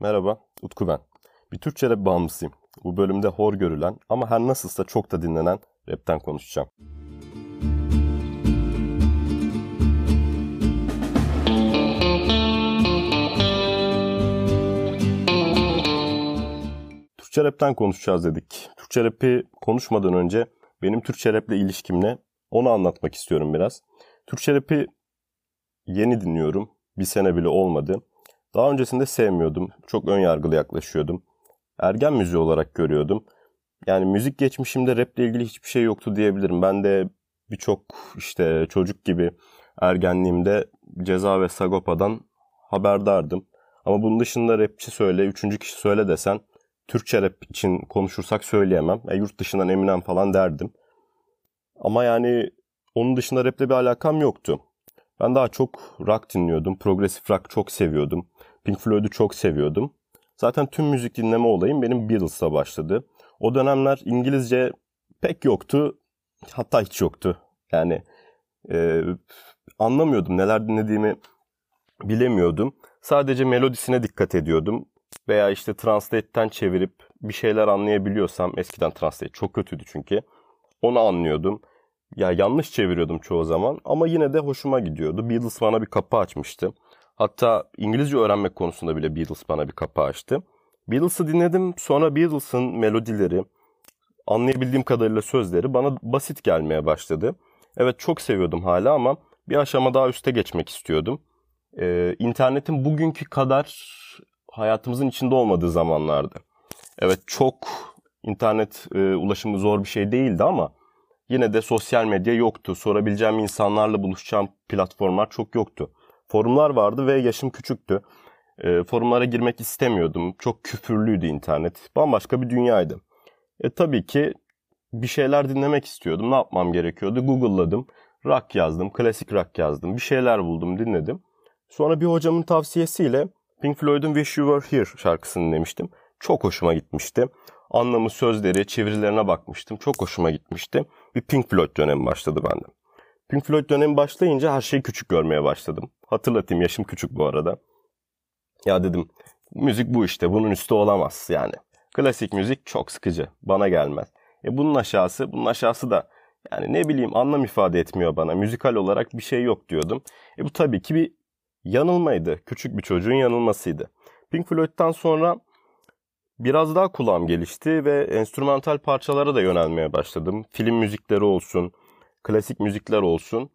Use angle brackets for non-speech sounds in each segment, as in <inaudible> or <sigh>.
Merhaba, Utku ben. Bir Türkçe rap bağımlısıyım. Bu bölümde hor görülen ama her nasılsa çok da dinlenen rapten konuşacağım. Türkçe rapten konuşacağız dedik. Türkçe rapi konuşmadan önce benim Türkçe raple ilişkim ne? Onu anlatmak istiyorum biraz. Türkçe rapi yeni dinliyorum. Bir sene bile olmadı. Daha öncesinde sevmiyordum. Çok ön yargılı yaklaşıyordum. Ergen müziği olarak görüyordum. Yani müzik geçmişimde raple ilgili hiçbir şey yoktu diyebilirim. Ben de birçok işte çocuk gibi ergenliğimde Ceza ve Sagopa'dan haberdardım. Ama bunun dışında rapçi söyle, üçüncü kişi söyle desen Türkçe rap için konuşursak söyleyemem. E, yurt dışından Eminem falan derdim. Ama yani onun dışında raple bir alakam yoktu. Ben daha çok rock dinliyordum. Progresif rock çok seviyordum. Pink Floyd'u çok seviyordum. Zaten tüm müzik dinleme olayım benim Beatles'la başladı. O dönemler İngilizce pek yoktu. Hatta hiç yoktu. Yani e, anlamıyordum. Neler dinlediğimi bilemiyordum. Sadece melodisine dikkat ediyordum. Veya işte Translate'ten çevirip bir şeyler anlayabiliyorsam eskiden Translate çok kötüydü çünkü. Onu anlıyordum. Ya yanlış çeviriyordum çoğu zaman ama yine de hoşuma gidiyordu. Beatles bana bir kapı açmıştı. Hatta İngilizce öğrenmek konusunda bile Beatles bana bir kapı açtı. Beatles'ı dinledim. Sonra Beatles'ın melodileri, anlayabildiğim kadarıyla sözleri bana basit gelmeye başladı. Evet çok seviyordum hala ama bir aşama daha üste geçmek istiyordum. Ee, internetin bugünkü kadar hayatımızın içinde olmadığı zamanlardı. Evet çok internet e, ulaşımı zor bir şey değildi ama yine de sosyal medya yoktu. Sorabileceğim insanlarla buluşacağım platformlar çok yoktu. Forumlar vardı ve yaşım küçüktü. E, forumlara girmek istemiyordum. Çok küfürlüydü internet. Bambaşka bir dünyaydı. E tabii ki bir şeyler dinlemek istiyordum. Ne yapmam gerekiyordu? Google'ladım. Rock yazdım, klasik rock yazdım. Bir şeyler buldum, dinledim. Sonra bir hocamın tavsiyesiyle Pink Floyd'un Wish You Were Here şarkısını dinlemiştim. Çok hoşuma gitmişti. Anlamı, sözleri, çevirilerine bakmıştım. Çok hoşuma gitmişti. Bir Pink Floyd dönemi başladı bende. Pink Floyd dönemi başlayınca her şeyi küçük görmeye başladım. Hatırlatayım yaşım küçük bu arada. Ya dedim müzik bu işte bunun üstü olamaz yani. Klasik müzik çok sıkıcı bana gelmez. E bunun aşağısı bunun aşağısı da yani ne bileyim anlam ifade etmiyor bana. Müzikal olarak bir şey yok diyordum. E bu tabii ki bir yanılmaydı. Küçük bir çocuğun yanılmasıydı. Pink Floyd'dan sonra biraz daha kulağım gelişti ve enstrümantal parçalara da yönelmeye başladım. Film müzikleri olsun, klasik müzikler olsun.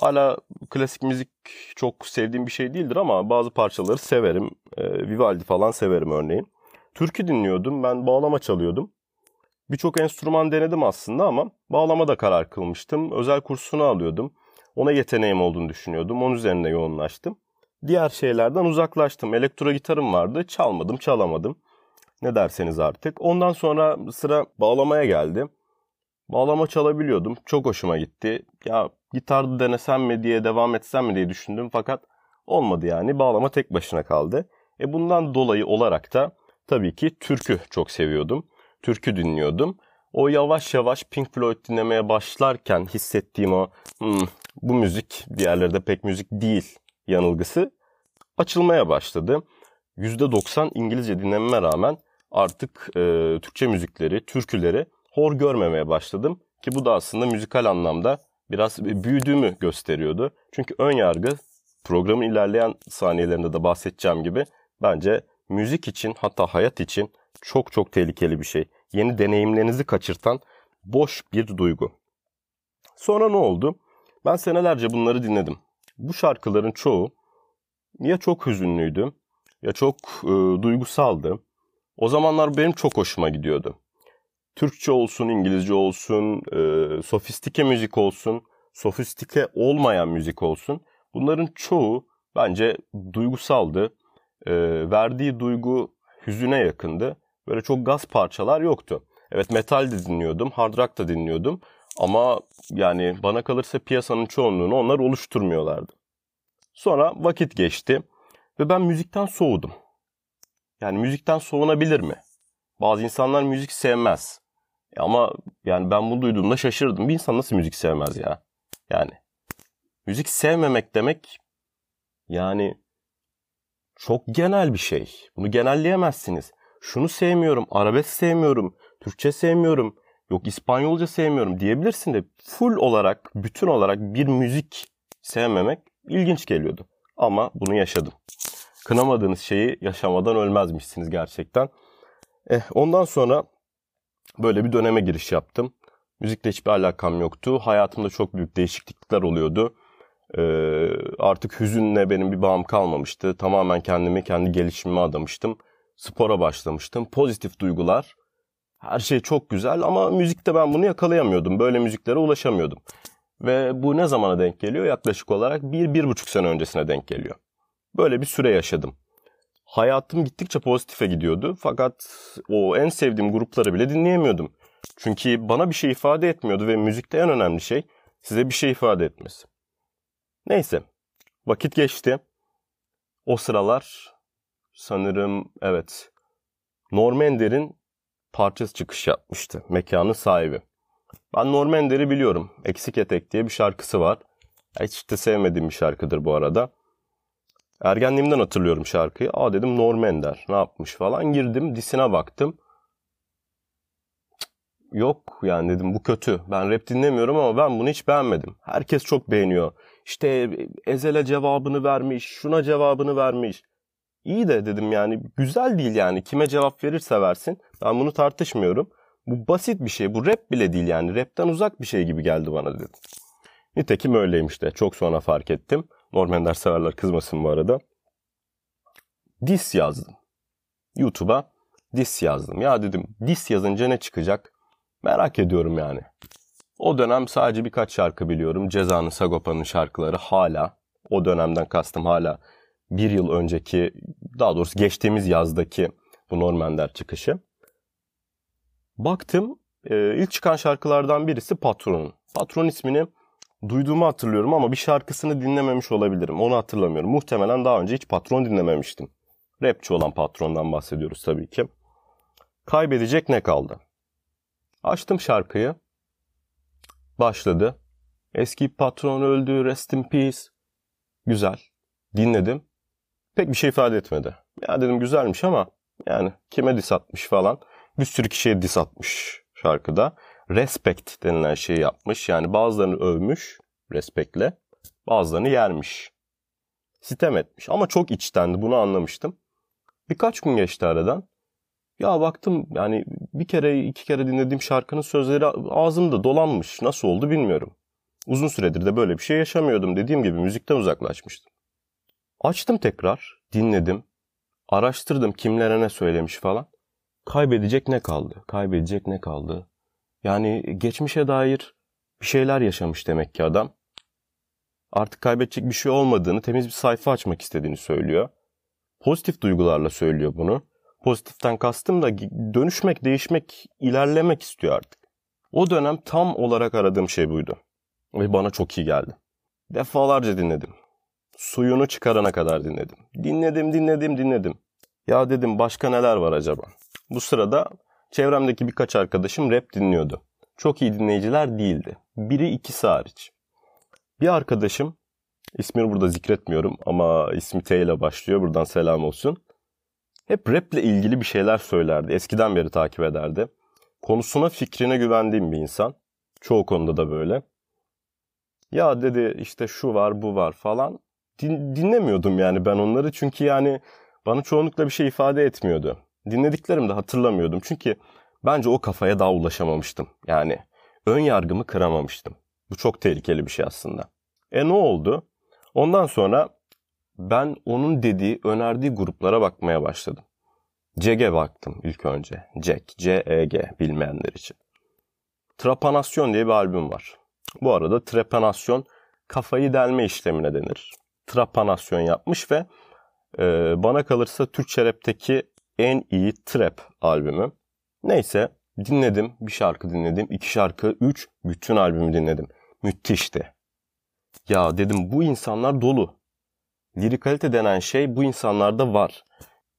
Hala klasik müzik çok sevdiğim bir şey değildir ama bazı parçaları severim. E, Vivaldi falan severim örneğin. Türkü dinliyordum. Ben bağlama çalıyordum. Birçok enstrüman denedim aslında ama bağlama da karar kılmıştım. Özel kursunu alıyordum. Ona yeteneğim olduğunu düşünüyordum. Onun üzerine yoğunlaştım. Diğer şeylerden uzaklaştım. Elektro gitarım vardı. Çalmadım, çalamadım. Ne derseniz artık. Ondan sonra sıra bağlamaya geldi. Bağlama çalabiliyordum. Çok hoşuma gitti. Ya gitarda denesem mi diye devam etsem mi diye düşündüm fakat olmadı yani. Bağlama tek başına kaldı. E bundan dolayı olarak da tabii ki türkü çok seviyordum. Türkü dinliyordum. O yavaş yavaş Pink Floyd dinlemeye başlarken hissettiğim o hmm, bu müzik diğerleri de pek müzik değil yanılgısı açılmaya başladı. %90 İngilizce dinlememe rağmen artık e, Türkçe müzikleri, türküleri hor görmemeye başladım. Ki bu da aslında müzikal anlamda biraz büyüdüğümü gösteriyordu. Çünkü ön yargı programın ilerleyen saniyelerinde de bahsedeceğim gibi bence müzik için hatta hayat için çok çok tehlikeli bir şey. Yeni deneyimlerinizi kaçırtan boş bir duygu. Sonra ne oldu? Ben senelerce bunları dinledim. Bu şarkıların çoğu ya çok hüzünlüydü ya çok e, duygusaldı. O zamanlar benim çok hoşuma gidiyordu. Türkçe olsun, İngilizce olsun, e, sofistike müzik olsun, sofistike olmayan müzik olsun. Bunların çoğu bence duygusaldı. E, verdiği duygu hüzüne yakındı. Böyle çok gaz parçalar yoktu. Evet metal de dinliyordum, hard rock da dinliyordum. Ama yani bana kalırsa piyasanın çoğunluğunu onlar oluşturmuyorlardı. Sonra vakit geçti ve ben müzikten soğudum. Yani müzikten soğunabilir mi? Bazı insanlar müzik sevmez. E ama yani ben bunu duyduğumda şaşırdım. Bir insan nasıl müzik sevmez ya? Yani müzik sevmemek demek yani çok genel bir şey. Bunu genelleyemezsiniz. Şunu sevmiyorum, arabesk sevmiyorum, Türkçe sevmiyorum, yok İspanyolca sevmiyorum diyebilirsin de full olarak, bütün olarak bir müzik sevmemek ilginç geliyordu. Ama bunu yaşadım. Kınamadığınız şeyi yaşamadan ölmezmişsiniz gerçekten. Eh, ondan sonra böyle bir döneme giriş yaptım. Müzikle hiçbir alakam yoktu. Hayatımda çok büyük değişiklikler oluyordu. Ee, artık hüzünle benim bir bağım kalmamıştı. Tamamen kendimi, kendi gelişimime adamıştım. Spora başlamıştım. Pozitif duygular. Her şey çok güzel ama müzikte ben bunu yakalayamıyordum. Böyle müziklere ulaşamıyordum. Ve bu ne zamana denk geliyor? Yaklaşık olarak bir, bir buçuk sene öncesine denk geliyor. Böyle bir süre yaşadım. Hayatım gittikçe pozitife gidiyordu. Fakat o en sevdiğim grupları bile dinleyemiyordum. Çünkü bana bir şey ifade etmiyordu ve müzikte en önemli şey size bir şey ifade etmesi. Neyse. Vakit geçti. O sıralar sanırım evet Norm Ender'in parçası çıkış yapmıştı. Mekanın sahibi. Ben Norm Ender'i biliyorum. Eksik Etek diye bir şarkısı var. Hiç de sevmediğim bir şarkıdır bu arada. Ergenliğimden hatırlıyorum şarkıyı. Aa dedim Norm Ender ne yapmış falan. Girdim disine baktım. Yok yani dedim bu kötü. Ben rap dinlemiyorum ama ben bunu hiç beğenmedim. Herkes çok beğeniyor. İşte Ezel'e cevabını vermiş, şuna cevabını vermiş. İyi de dedim yani güzel değil yani. Kime cevap verirse versin. Ben bunu tartışmıyorum. Bu basit bir şey. Bu rap bile değil yani. Rapten uzak bir şey gibi geldi bana dedim. Nitekim öyleymiş de. Çok sonra fark ettim. Normender severler kızmasın bu arada. Dis yazdım. YouTube'a dis yazdım. Ya dedim dis yazınca ne çıkacak? Merak ediyorum yani. O dönem sadece birkaç şarkı biliyorum. Ceza'nın, Sagopa'nın şarkıları hala. O dönemden kastım hala bir yıl önceki, daha doğrusu geçtiğimiz yazdaki bu Normender çıkışı. Baktım e, ilk çıkan şarkılardan birisi Patron'un. Patron ismini duyduğumu hatırlıyorum ama bir şarkısını dinlememiş olabilirim. Onu hatırlamıyorum. Muhtemelen daha önce hiç Patron dinlememiştim. Rapçi olan Patron'dan bahsediyoruz tabii ki. Kaybedecek ne kaldı? Açtım şarkıyı. Başladı. Eski patron öldü, rest in peace. Güzel. Dinledim. Pek bir şey ifade etmedi. Ya dedim güzelmiş ama yani kime dis atmış falan. Bir sürü kişiye dis atmış şarkıda. Respect denilen şeyi yapmış. Yani bazılarını övmüş respektle. Bazılarını yermiş. Sitem etmiş. Ama çok içtendi bunu anlamıştım. Birkaç gün geçti aradan. Ya baktım yani bir kere iki kere dinlediğim şarkının sözleri ağzımda dolanmış. Nasıl oldu bilmiyorum. Uzun süredir de böyle bir şey yaşamıyordum. Dediğim gibi müzikten uzaklaşmıştım. Açtım tekrar, dinledim. Araştırdım kimlere ne söylemiş falan. Kaybedecek ne kaldı? Kaybedecek ne kaldı? Yani geçmişe dair bir şeyler yaşamış demek ki adam. Artık kaybedecek bir şey olmadığını, temiz bir sayfa açmak istediğini söylüyor. Pozitif duygularla söylüyor bunu. Pozitiften kastım da dönüşmek, değişmek, ilerlemek istiyor artık. O dönem tam olarak aradığım şey buydu. Ve bana çok iyi geldi. Defalarca dinledim. Suyunu çıkarana kadar dinledim. Dinledim, dinledim, dinledim. Ya dedim başka neler var acaba? Bu sırada çevremdeki birkaç arkadaşım rap dinliyordu. Çok iyi dinleyiciler değildi. Biri ikisi hariç. Bir arkadaşım, ismini burada zikretmiyorum ama ismi T ile başlıyor. Buradan selam olsun hep raple ilgili bir şeyler söylerdi. Eskiden beri takip ederdi. Konusuna fikrine güvendiğim bir insan. Çoğu konuda da böyle. Ya dedi işte şu var bu var falan. Din, dinlemiyordum yani ben onları çünkü yani bana çoğunlukla bir şey ifade etmiyordu. Dinlediklerimi de hatırlamıyordum çünkü bence o kafaya daha ulaşamamıştım. Yani ön yargımı kıramamıştım. Bu çok tehlikeli bir şey aslında. E ne oldu? Ondan sonra ben onun dediği, önerdiği gruplara bakmaya başladım. CEG'e baktım ilk önce. CEG, C-E-G bilmeyenler için. Trapanasyon diye bir albüm var. Bu arada trepanasyon kafayı delme işlemine denir. Trapanasyon yapmış ve e, bana kalırsa Türkçe rapteki en iyi trap albümü. Neyse dinledim. Bir şarkı dinledim. iki şarkı, üç. Bütün albümü dinledim. Müthişti. Ya dedim bu insanlar dolu. Lirikalite denen şey bu insanlarda var.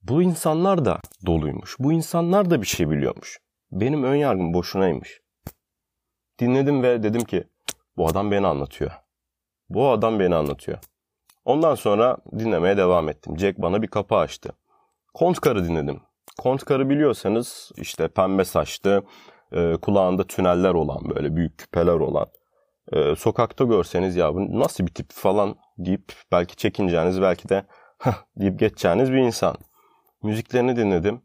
Bu insanlar da doluymuş. Bu insanlar da bir şey biliyormuş. Benim ön yargım boşunaymış. Dinledim ve dedim ki bu adam beni anlatıyor. Bu adam beni anlatıyor. Ondan sonra dinlemeye devam ettim. Jack bana bir kapı açtı. Kontkar'ı dinledim. Kontkar'ı biliyorsanız işte pembe saçlı, e, kulağında tüneller olan böyle büyük küpeler olan. E, sokakta görseniz ya bu nasıl bir tip falan deyip belki çekineceğiniz belki de <laughs> deyip geçeceğiniz bir insan. Müziklerini dinledim.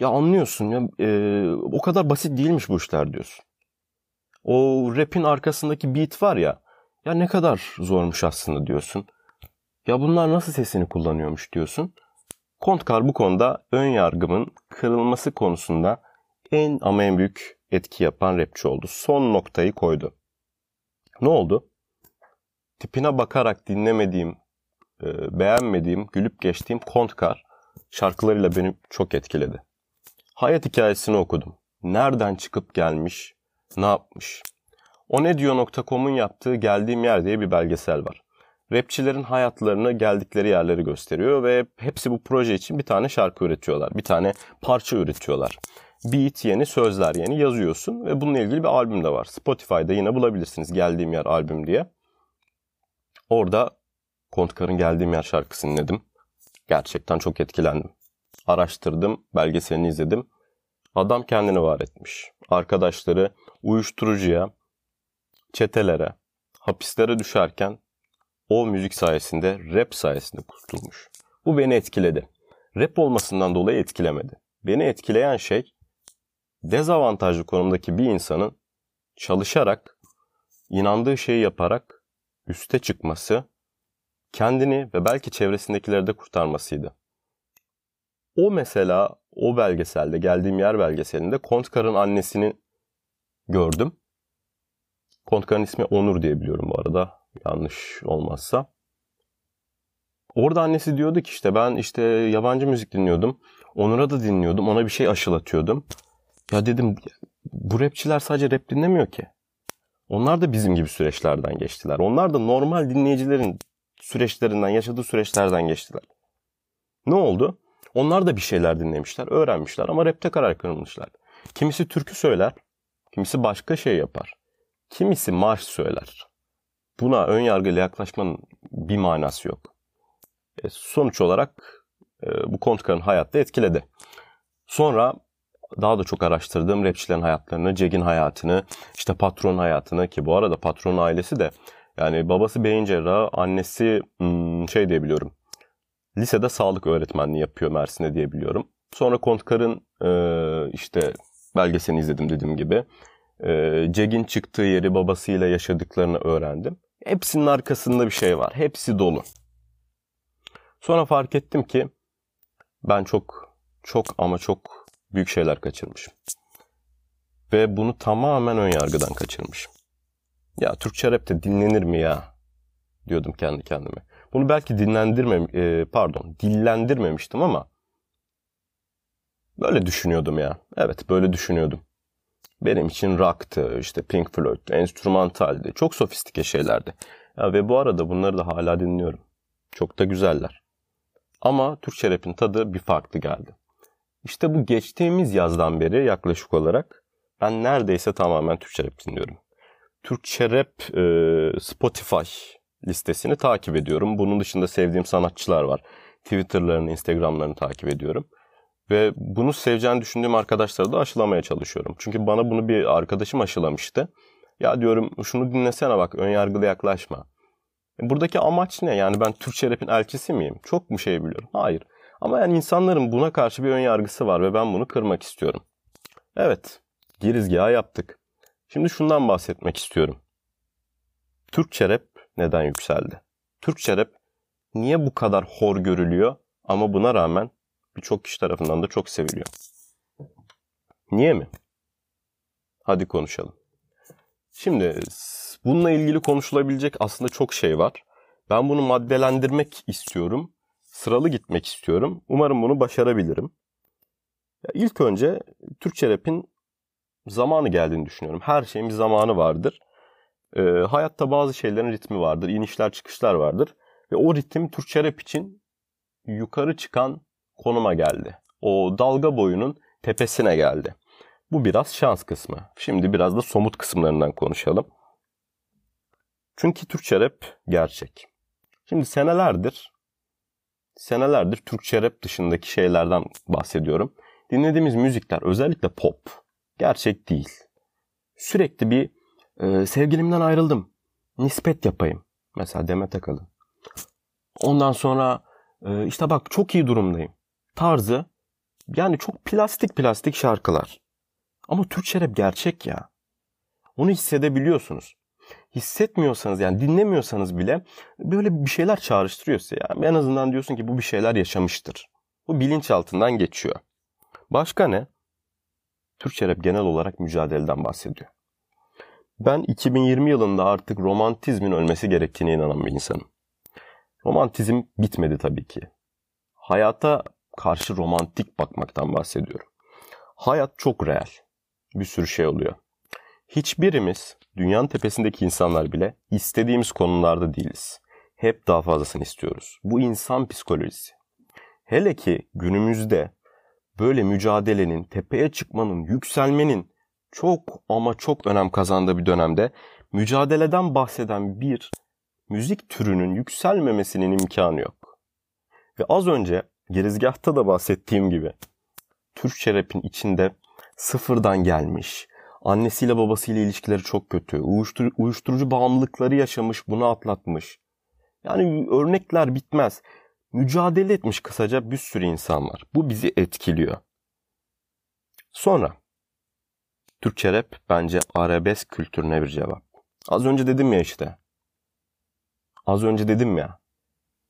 Ya anlıyorsun ya e, o kadar basit değilmiş bu işler diyorsun. O rap'in arkasındaki beat var ya ya ne kadar zormuş aslında diyorsun. Ya bunlar nasıl sesini kullanıyormuş diyorsun. Kontkar bu konuda ön yargımın kırılması konusunda en ama en büyük etki yapan rapçi oldu. Son noktayı koydu. Ne oldu? Tipine bakarak dinlemediğim, e, beğenmediğim, gülüp geçtiğim Kontkar şarkılarıyla beni çok etkiledi. Hayat hikayesini okudum. Nereden çıkıp gelmiş, ne yapmış? O ne diyor.com'un yaptığı Geldiğim Yer diye bir belgesel var. Rapçilerin hayatlarını geldikleri yerleri gösteriyor ve hepsi bu proje için bir tane şarkı üretiyorlar. Bir tane parça üretiyorlar. Beat yeni, sözler yeni yazıyorsun ve bununla ilgili bir albüm de var. Spotify'da yine bulabilirsiniz Geldiğim Yer albüm diye. Orada Kontkar'ın Geldiğim Yer şarkısını dinledim. Gerçekten çok etkilendim. Araştırdım, belgeselini izledim. Adam kendini var etmiş. Arkadaşları uyuşturucuya, çetelere, hapislere düşerken o müzik sayesinde, rap sayesinde kurtulmuş. Bu beni etkiledi. Rap olmasından dolayı etkilemedi. Beni etkileyen şey dezavantajlı konumdaki bir insanın çalışarak, inandığı şeyi yaparak üste çıkması, kendini ve belki çevresindekileri de kurtarmasıydı. O mesela o belgeselde, geldiğim yer belgeselinde Kontkar'ın annesini gördüm. Kontkar'ın ismi Onur diye biliyorum bu arada. Yanlış olmazsa. Orada annesi diyordu ki işte ben işte yabancı müzik dinliyordum. Onur'a da dinliyordum. Ona bir şey aşılatıyordum. Ya dedim bu rapçiler sadece rap dinlemiyor ki. Onlar da bizim gibi süreçlerden geçtiler. Onlar da normal dinleyicilerin süreçlerinden, yaşadığı süreçlerden geçtiler. Ne oldu? Onlar da bir şeyler dinlemişler, öğrenmişler ama rapte karar kırılmışlar. Kimisi türkü söyler, kimisi başka şey yapar. Kimisi marş söyler. Buna ön yargıyla yaklaşmanın bir manası yok. E, sonuç olarak e, bu Kontkar'ın hayatta etkiledi. Sonra daha da çok araştırdığım rapçilerin hayatlarını, Ceg'in hayatını, işte patron hayatını ki bu arada patron ailesi de yani babası beyin cerrahı, annesi hmm, şey diyebiliyorum. Lisede sağlık öğretmenliği yapıyor Mersin'de diyebiliyorum. Sonra Kontkar'ın e, işte belgeselini izledim dediğim gibi. E, Ceg'in çıktığı yeri babasıyla yaşadıklarını öğrendim. Hepsinin arkasında bir şey var. Hepsi dolu. Sonra fark ettim ki ben çok çok ama çok büyük şeyler kaçırmışım. Ve bunu tamamen ön yargıdan kaçırmışım. Ya Türkçe rap de dinlenir mi ya? Diyordum kendi kendime. Bunu belki dinlendirmem, e, pardon, dillendirmemiştim ama böyle düşünüyordum ya. Evet, böyle düşünüyordum. Benim için rock'tı, işte Pink Floyd, enstrümantaldi. Çok sofistike şeylerdi. Ya ve bu arada bunları da hala dinliyorum. Çok da güzeller. Ama Türkçe rap'in tadı bir farklı geldi. İşte bu geçtiğimiz yazdan beri yaklaşık olarak ben neredeyse tamamen Türkçe rap dinliyorum. Türkçe rap e, Spotify listesini takip ediyorum. Bunun dışında sevdiğim sanatçılar var. Twitter'larını, Instagram'larını takip ediyorum. Ve bunu seveceğini düşündüğüm arkadaşlara da aşılamaya çalışıyorum. Çünkü bana bunu bir arkadaşım aşılamıştı. Ya diyorum şunu dinlesene bak ön yargılı yaklaşma. E, buradaki amaç ne? Yani ben Türkçe rap'in elçisi miyim? Çok mu şey biliyorum? Hayır. Ama yani insanların buna karşı bir ön yargısı var ve ben bunu kırmak istiyorum. Evet, girizgahı yaptık. Şimdi şundan bahsetmek istiyorum. Türkçe rap neden yükseldi? Türkçe rap niye bu kadar hor görülüyor ama buna rağmen birçok kişi tarafından da çok seviliyor? Niye mi? Hadi konuşalım. Şimdi bununla ilgili konuşulabilecek aslında çok şey var. Ben bunu maddelendirmek istiyorum. Sıralı gitmek istiyorum. Umarım bunu başarabilirim. Ya ilk önce Türkçe rap'in zamanı geldiğini düşünüyorum. Her şeyin bir zamanı vardır. E, hayatta bazı şeylerin ritmi vardır. İnişler çıkışlar vardır. Ve o ritim Türkçe rap için yukarı çıkan konuma geldi. O dalga boyunun tepesine geldi. Bu biraz şans kısmı. Şimdi biraz da somut kısımlarından konuşalım. Çünkü Türkçe rap gerçek. Şimdi senelerdir senelerdir Türkçe rap dışındaki şeylerden bahsediyorum. Dinlediğimiz müzikler özellikle pop gerçek değil. Sürekli bir e, sevgilimden ayrıldım. Nispet yapayım. Mesela Demet Akalın. Ondan sonra e, işte bak çok iyi durumdayım. Tarzı yani çok plastik plastik şarkılar. Ama Türkçe rap gerçek ya. Onu hissedebiliyorsunuz. Hissetmiyorsanız yani dinlemiyorsanız bile böyle bir şeyler çağrıştırıyor size. Yani en azından diyorsun ki bu bir şeyler yaşamıştır. Bu bilinçaltından geçiyor. Başka ne? Türkçe rap genel olarak mücadeleden bahsediyor. Ben 2020 yılında artık romantizmin ölmesi gerektiğine inanan bir insanım. Romantizm bitmedi tabii ki. Hayata karşı romantik bakmaktan bahsediyorum. Hayat çok real. Bir sürü şey oluyor. Hiçbirimiz dünyanın tepesindeki insanlar bile istediğimiz konularda değiliz. Hep daha fazlasını istiyoruz. Bu insan psikolojisi. Hele ki günümüzde böyle mücadelenin, tepeye çıkmanın, yükselmenin çok ama çok önem kazandığı bir dönemde mücadeleden bahseden bir müzik türünün yükselmemesinin imkanı yok. Ve az önce gerizgahta da bahsettiğim gibi Türkçe rapin içinde sıfırdan gelmiş, annesiyle babasıyla ilişkileri çok kötü, uyuştur uyuşturucu bağımlılıkları yaşamış, bunu atlatmış. Yani örnekler bitmez. Mücadele etmiş kısaca bir sürü insan var. Bu bizi etkiliyor. Sonra Türkçe rap bence arabesk kültürüne bir cevap. Az önce dedim ya işte. Az önce dedim ya.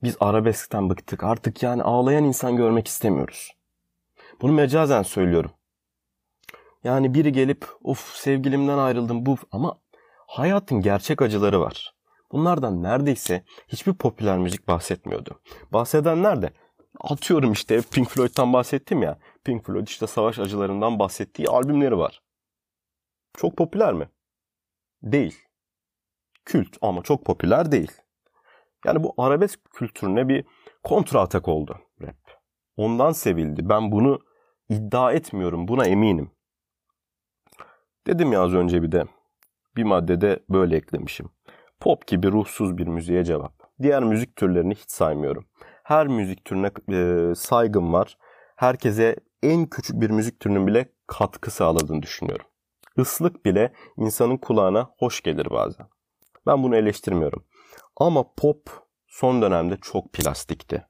Biz arabeskten bıktık. Artık yani ağlayan insan görmek istemiyoruz. Bunu mecazen söylüyorum. Yani biri gelip of sevgilimden ayrıldım bu ama hayatın gerçek acıları var. Bunlardan neredeyse hiçbir popüler müzik bahsetmiyordu. Bahsedenler de atıyorum işte Pink Floyd'dan bahsettim ya. Pink Floyd işte savaş acılarından bahsettiği albümleri var. Çok popüler mi? Değil. Kült ama çok popüler değil. Yani bu arabesk kültürüne bir kontra atak oldu rap. Ondan sevildi. Ben bunu iddia etmiyorum. Buna eminim. Dedim ya az önce bir de bir maddede böyle eklemişim. Pop gibi ruhsuz bir müziğe cevap. Diğer müzik türlerini hiç saymıyorum. Her müzik türüne e, saygım var. Herkese en küçük bir müzik türünün bile katkı sağladığını düşünüyorum. Islık bile insanın kulağına hoş gelir bazen. Ben bunu eleştirmiyorum. Ama pop son dönemde çok plastikti.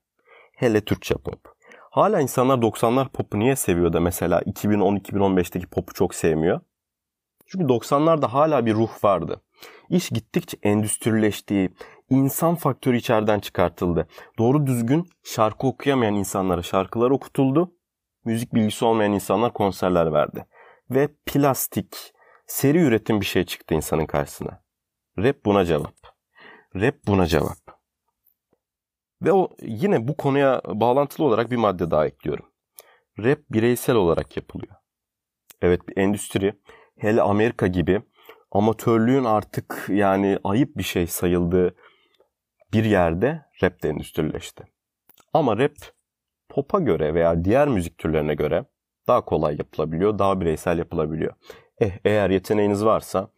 Hele Türkçe pop. Hala insanlar 90'lar popu niye seviyor da mesela 2010-2015'teki popu çok sevmiyor? Çünkü 90'larda hala bir ruh vardı. İş gittikçe endüstrileştiği, insan faktörü içeriden çıkartıldı. Doğru düzgün şarkı okuyamayan insanlara şarkılar okutuldu. Müzik bilgisi olmayan insanlar konserler verdi. Ve plastik, seri üretim bir şey çıktı insanın karşısına. Rap buna cevap. Rap buna cevap. Ve o yine bu konuya bağlantılı olarak bir madde daha ekliyorum. Rap bireysel olarak yapılıyor. Evet bir endüstri hele Amerika gibi amatörlüğün artık yani ayıp bir şey sayıldığı bir yerde rap de endüstrileşti. Ama rap pop'a göre veya diğer müzik türlerine göre daha kolay yapılabiliyor, daha bireysel yapılabiliyor. Eh, eğer yeteneğiniz varsa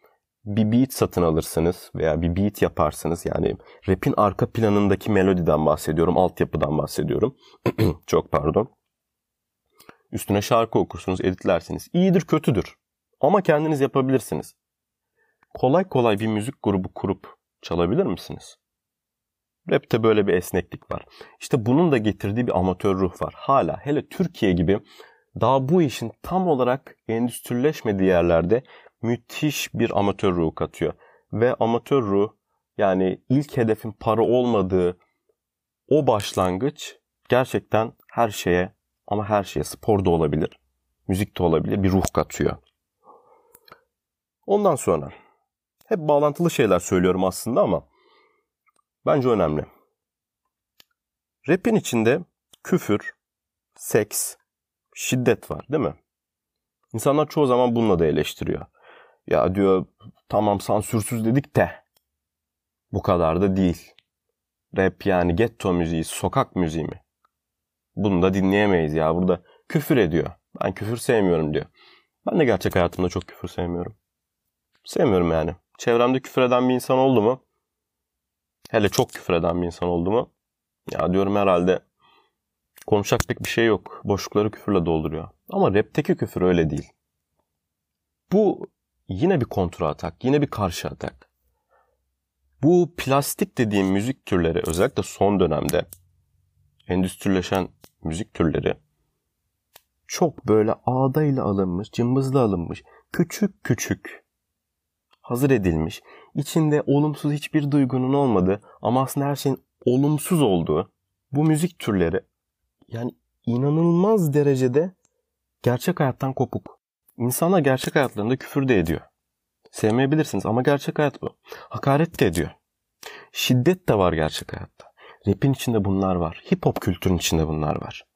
bir beat satın alırsınız veya bir beat yaparsınız. Yani rap'in arka planındaki melodiden bahsediyorum, altyapıdan bahsediyorum. <clears throat> Çok pardon. Üstüne şarkı okursunuz, editlersiniz. İyidir, kötüdür. Ama kendiniz yapabilirsiniz. Kolay kolay bir müzik grubu kurup çalabilir misiniz? Rap'te böyle bir esneklik var. İşte bunun da getirdiği bir amatör ruh var. Hala hele Türkiye gibi daha bu işin tam olarak endüstrileşmediği yerlerde müthiş bir amatör ruh katıyor. Ve amatör ruh yani ilk hedefin para olmadığı o başlangıç gerçekten her şeye ama her şeye spor da olabilir, müzik de olabilir bir ruh katıyor. Ondan sonra hep bağlantılı şeyler söylüyorum aslında ama bence önemli. Rap'in içinde küfür, seks, şiddet var değil mi? İnsanlar çoğu zaman bununla da eleştiriyor. Ya diyor tamam sansürsüz dedik de bu kadar da değil. Rap yani ghetto müziği, sokak müziği mi? Bunu da dinleyemeyiz ya. Burada küfür ediyor. Ben küfür sevmiyorum diyor. Ben de gerçek hayatımda çok küfür sevmiyorum. Sevmiyorum yani. Çevremde küfür eden bir insan oldu mu? Hele çok küfür eden bir insan oldu mu? Ya diyorum herhalde konuşacak pek bir şey yok. Boşlukları küfürle dolduruyor. Ama rapteki küfür öyle değil. Bu yine bir kontra atak, yine bir karşı atak. Bu plastik dediğim müzik türleri özellikle son dönemde endüstrileşen müzik türleri çok böyle ağdayla alınmış, cımbızla alınmış, küçük küçük hazır edilmiş, içinde olumsuz hiçbir duygunun olmadığı ama aslında her şeyin olumsuz olduğu bu müzik türleri yani inanılmaz derecede gerçek hayattan kopuk. İnsanlar gerçek hayatlarında küfür de ediyor. Sevmeyebilirsiniz ama gerçek hayat bu. Hakaret de ediyor. Şiddet de var gerçek hayatta. Rap'in içinde bunlar var. Hip hop kültürün içinde bunlar var.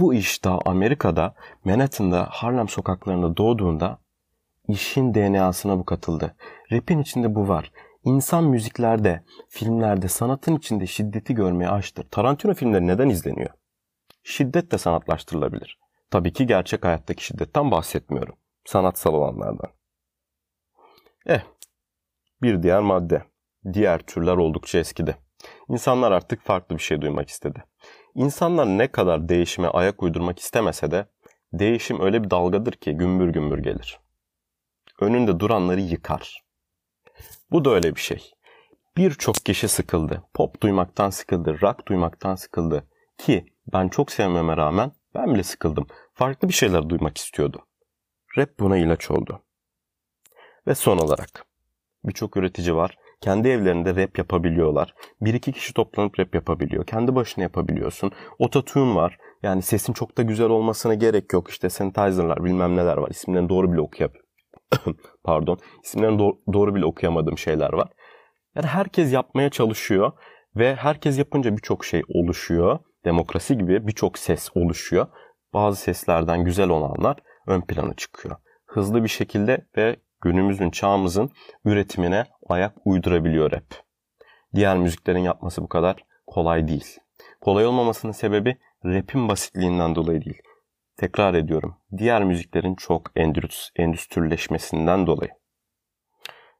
Bu iş daha Amerika'da Manhattan'da Harlem sokaklarında doğduğunda işin DNA'sına bu katıldı. Rap'in içinde bu var. İnsan müziklerde, filmlerde, sanatın içinde şiddeti görmeye açtır. Tarantino filmleri neden izleniyor? Şiddet de sanatlaştırılabilir. Tabii ki gerçek hayattaki şiddetten bahsetmiyorum. Sanatsal olanlardan. Eh, bir diğer madde. Diğer türler oldukça eskidi. İnsanlar artık farklı bir şey duymak istedi. İnsanlar ne kadar değişime ayak uydurmak istemese de değişim öyle bir dalgadır ki gümbür gümbür gelir. Önünde duranları yıkar. Bu da öyle bir şey. Birçok kişi sıkıldı. Pop duymaktan sıkıldı, rock duymaktan sıkıldı. Ki ben çok sevmeme rağmen ben bile sıkıldım. Farklı bir şeyler duymak istiyordum. Rap buna ilaç oldu. Ve son olarak birçok üretici var. Kendi evlerinde rap yapabiliyorlar. Bir iki kişi toplanıp rap yapabiliyor. Kendi başına yapabiliyorsun. Ototune var. Yani sesin çok da güzel olmasına gerek yok. İşte synthesizer'lar bilmem neler var. İsimlerini doğru bile okuyap <coughs> Pardon. İsimlerini do- doğru bile okuyamadığım şeyler var. Yani herkes yapmaya çalışıyor ve herkes yapınca birçok şey oluşuyor. Demokrasi gibi birçok ses oluşuyor. Bazı seslerden güzel olanlar ön plana çıkıyor. Hızlı bir şekilde ve günümüzün çağımızın üretimine ayak uydurabiliyor rap. Diğer müziklerin yapması bu kadar kolay değil. Kolay olmamasının sebebi rap'in basitliğinden dolayı değil. Tekrar ediyorum. Diğer müziklerin çok endüstrileşmesinden dolayı.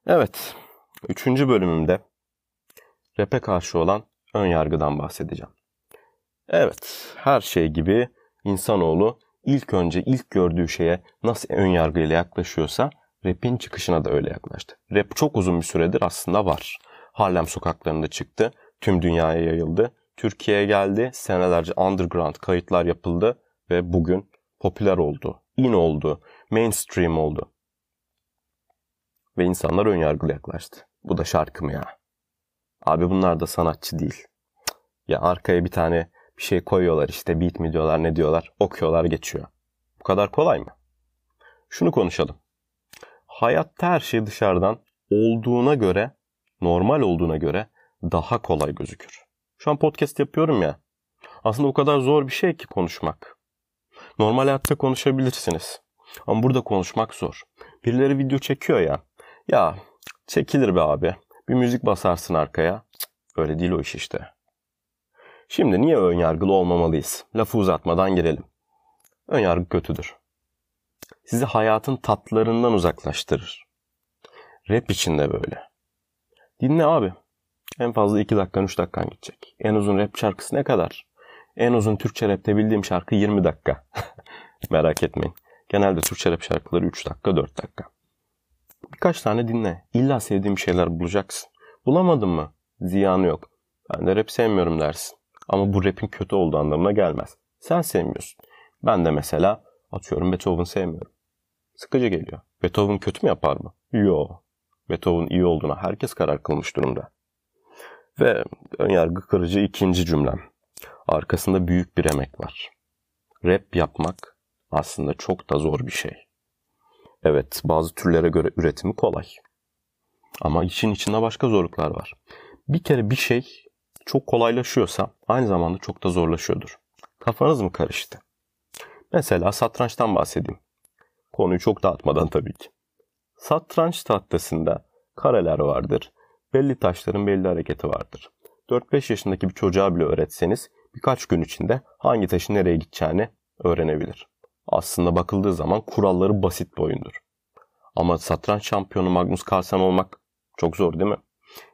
Evet. Üçüncü bölümümde rap'e karşı olan ön yargıdan bahsedeceğim. Evet, her şey gibi insanoğlu ilk önce ilk gördüğü şeye nasıl ön yargıyla yaklaşıyorsa rap'in çıkışına da öyle yaklaştı. Rap çok uzun bir süredir aslında var. Harlem sokaklarında çıktı, tüm dünyaya yayıldı. Türkiye'ye geldi, senelerce underground kayıtlar yapıldı ve bugün popüler oldu, in oldu, mainstream oldu. Ve insanlar ön yargılı yaklaştı. Bu da şarkı mı ya? Abi bunlar da sanatçı değil. Ya arkaya bir tane bir şey koyuyorlar işte beat mi diyorlar ne diyorlar okuyorlar geçiyor. Bu kadar kolay mı? Şunu konuşalım. Hayatta her şey dışarıdan olduğuna göre, normal olduğuna göre daha kolay gözükür. Şu an podcast yapıyorum ya. Aslında o kadar zor bir şey ki konuşmak. Normal hayatta konuşabilirsiniz. Ama burada konuşmak zor. Birileri video çekiyor ya. Ya çekilir be abi. Bir müzik basarsın arkaya. öyle değil o iş işte. Şimdi niye ön yargılı olmamalıyız? Lafı uzatmadan girelim. Ön yargı kötüdür. Sizi hayatın tatlarından uzaklaştırır. Rap için de böyle. Dinle abi. En fazla 2 dakikan 3 dakikan gidecek. En uzun rap şarkısı ne kadar? En uzun Türkçe rapte bildiğim şarkı 20 dakika. <laughs> Merak etmeyin. Genelde Türkçe rap şarkıları 3 dakika 4 dakika. Birkaç tane dinle. İlla sevdiğim şeyler bulacaksın. Bulamadın mı? Ziyanı yok. Ben de rap sevmiyorum dersin. Ama bu rap'in kötü olduğu anlamına gelmez. Sen sevmiyorsun. Ben de mesela atıyorum Beethoven sevmiyorum. Sıkıcı geliyor. Beethoven kötü mü yapar mı? Yo. Beethoven iyi olduğuna herkes karar kılmış durumda. Ve önyargı kırıcı ikinci cümlem. Arkasında büyük bir emek var. Rap yapmak aslında çok da zor bir şey. Evet, bazı türlere göre üretimi kolay. Ama işin içinde başka zorluklar var. Bir kere bir şey çok kolaylaşıyorsa aynı zamanda çok da zorlaşıyordur. Kafanız mı karıştı? Mesela satrançtan bahsedeyim. Konuyu çok dağıtmadan tabii ki. Satranç tahtasında kareler vardır. Belli taşların belli hareketi vardır. 4-5 yaşındaki bir çocuğa bile öğretseniz birkaç gün içinde hangi taşın nereye gideceğini öğrenebilir. Aslında bakıldığı zaman kuralları basit bir oyundur. Ama satranç şampiyonu Magnus Carlsen olmak çok zor değil mi?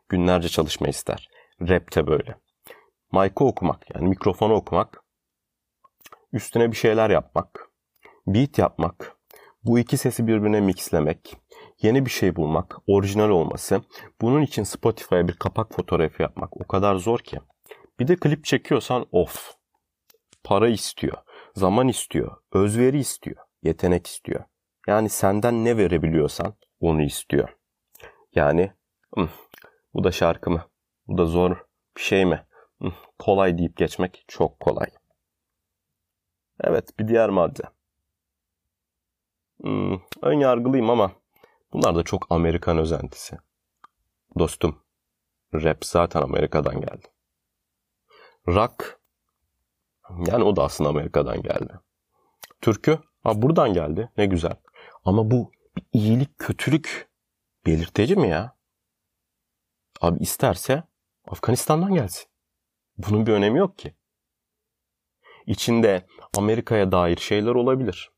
Günlerce çalışma ister Rap'te böyle. Mic'ı okumak yani mikrofonu okumak. Üstüne bir şeyler yapmak. Beat yapmak. Bu iki sesi birbirine mixlemek. Yeni bir şey bulmak. Orijinal olması. Bunun için Spotify'a bir kapak fotoğrafı yapmak o kadar zor ki. Bir de klip çekiyorsan of. Para istiyor. Zaman istiyor. Özveri istiyor. Yetenek istiyor. Yani senden ne verebiliyorsan onu istiyor. Yani bu da şarkı mı? Bu da zor bir şey mi? Kolay deyip geçmek çok kolay. Evet bir diğer madde. Hmm, ön yargılıyım ama bunlar da çok Amerikan özentisi. Dostum, rap zaten Amerika'dan geldi. Rock, yani o da aslında Amerika'dan geldi. Türkü, ha buradan geldi, ne güzel. Ama bu bir iyilik, kötülük belirteci mi ya? Abi isterse Afganistan'dan gelsin. Bunun bir önemi yok ki. İçinde Amerika'ya dair şeyler olabilir.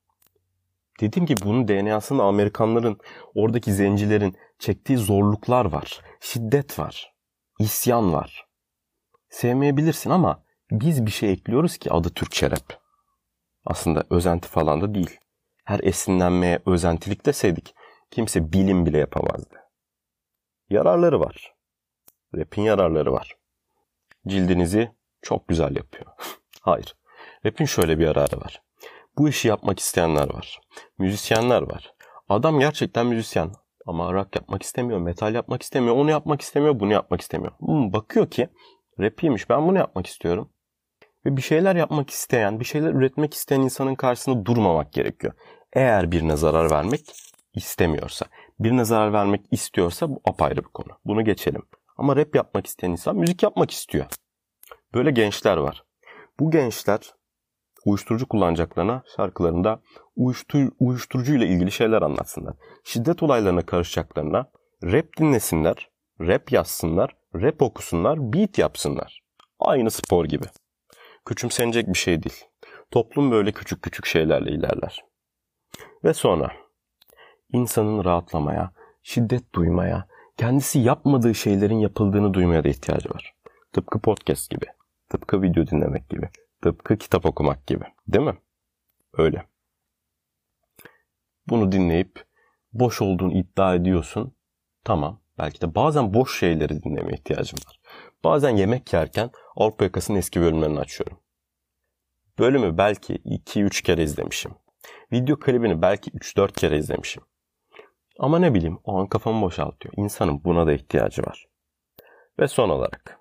Dediğim gibi bunun DNA'sında Amerikanların, oradaki zencilerin çektiği zorluklar var. Şiddet var. isyan var. Sevmeyebilirsin ama biz bir şey ekliyoruz ki adı Türkçe rap. Aslında özenti falan da değil. Her esinlenmeye özentilik deseydik kimse bilim bile yapamazdı. Yararları var. Rap'in yararları var. Cildinizi çok güzel yapıyor. <laughs> Hayır. Rap'in şöyle bir yararı var. Bu işi yapmak isteyenler var. Müzisyenler var. Adam gerçekten müzisyen ama rock yapmak istemiyor, metal yapmak istemiyor, onu yapmak istemiyor, bunu yapmak istemiyor. Hmm, bakıyor ki rap iyiymiş ben bunu yapmak istiyorum. Ve bir şeyler yapmak isteyen, bir şeyler üretmek isteyen insanın karşısında durmamak gerekiyor. Eğer birine zarar vermek istemiyorsa, birine zarar vermek istiyorsa bu apayrı bir konu. Bunu geçelim. Ama rap yapmak isteyen insan müzik yapmak istiyor. Böyle gençler var. Bu gençler uyuşturucu kullanacaklarına şarkılarında uyuştur, uyuşturucu ile ilgili şeyler anlatsınlar. Şiddet olaylarına karışacaklarına rap dinlesinler, rap yazsınlar, rap okusunlar, beat yapsınlar. Aynı spor gibi. Küçümsenecek bir şey değil. Toplum böyle küçük küçük şeylerle ilerler. Ve sonra insanın rahatlamaya, şiddet duymaya, kendisi yapmadığı şeylerin yapıldığını duymaya da ihtiyacı var. Tıpkı podcast gibi, tıpkı video dinlemek gibi, tıpkı kitap okumak gibi. Değil mi? Öyle. Bunu dinleyip boş olduğunu iddia ediyorsun. Tamam. Belki de bazen boş şeyleri dinlemeye ihtiyacım var. Bazen yemek yerken Avrupa Yakası'nın eski bölümlerini açıyorum. Bölümü belki 2-3 kere izlemişim. Video klibini belki 3-4 kere izlemişim. Ama ne bileyim o an kafamı boşaltıyor. İnsanın buna da ihtiyacı var. Ve son olarak.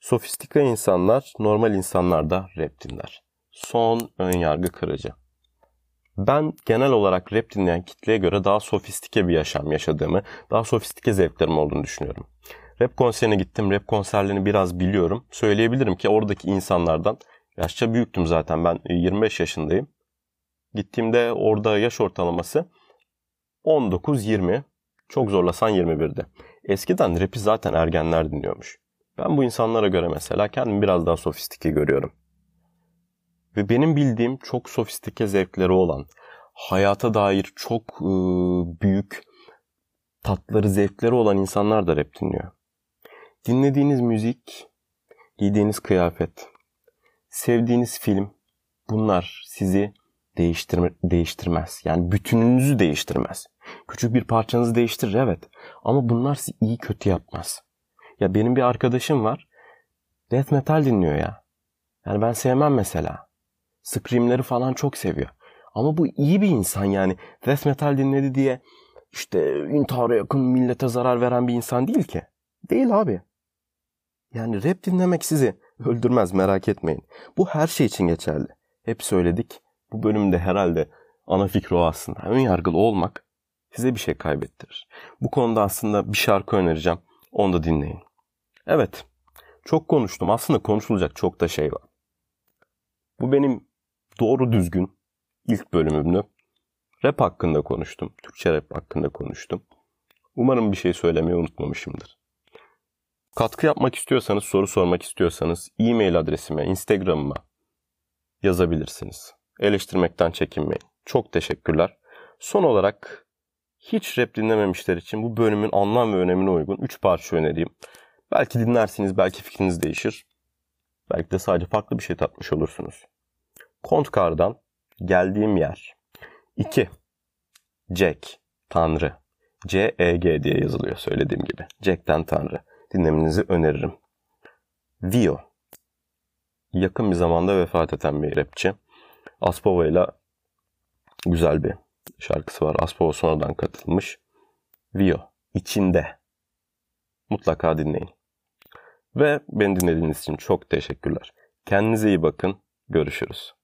Sofistike insanlar normal insanlar da rap dinler. Son ön yargı kırıcı. Ben genel olarak rap dinleyen kitleye göre daha sofistike bir yaşam yaşadığımı, daha sofistike zevklerim olduğunu düşünüyorum. Rap konserine gittim. Rap konserlerini biraz biliyorum. Söyleyebilirim ki oradaki insanlardan yaşça büyüktüm zaten. Ben 25 yaşındayım. Gittiğimde orada yaş ortalaması 19-20. Çok zorlasan 21'de. Eskiden rapi zaten ergenler dinliyormuş. Ben bu insanlara göre mesela kendimi biraz daha sofistike görüyorum. Ve benim bildiğim çok sofistike zevkleri olan, hayata dair çok e, büyük tatları, zevkleri olan insanlar da rap dinliyor. Dinlediğiniz müzik, giydiğiniz kıyafet, sevdiğiniz film bunlar sizi değiştirme, değiştirmez. Yani bütününüzü değiştirmez. Küçük bir parçanızı değiştirir evet. Ama bunlar sizi iyi kötü yapmaz. Ya benim bir arkadaşım var. Death metal dinliyor ya. Yani ben sevmem mesela. Scream'leri falan çok seviyor. Ama bu iyi bir insan yani. Death metal dinledi diye işte intihara yakın millete zarar veren bir insan değil ki. Değil abi. Yani rap dinlemek sizi öldürmez merak etmeyin. Bu her şey için geçerli. Hep söyledik. Bu bölümde herhalde ana fikri o aslında. Ön yargılı olmak size bir şey kaybettirir. Bu konuda aslında bir şarkı önereceğim. Onu da dinleyin. Evet. Çok konuştum. Aslında konuşulacak çok da şey var. Bu benim doğru düzgün ilk bölümümdü. Rap hakkında konuştum. Türkçe rap hakkında konuştum. Umarım bir şey söylemeyi unutmamışımdır. Katkı yapmak istiyorsanız, soru sormak istiyorsanız e-mail adresime, Instagram'ıma yazabilirsiniz. Eleştirmekten çekinmeyin. Çok teşekkürler. Son olarak hiç rap dinlememişler için bu bölümün anlam ve önemine uygun 3 parça önereyim. Belki dinlersiniz, belki fikriniz değişir. Belki de sadece farklı bir şey tatmış olursunuz. Kontkar'dan geldiğim yer. 2. Jack, Tanrı. C-E-G diye yazılıyor söylediğim gibi. Jack'ten Tanrı. Dinlemenizi öneririm. Vio. Yakın bir zamanda vefat eden bir rapçi. Aspova ile güzel bir şarkısı var. Aspova sonradan katılmış. Vio. içinde. Mutlaka dinleyin. Ve beni dinlediğiniz için çok teşekkürler. Kendinize iyi bakın. Görüşürüz.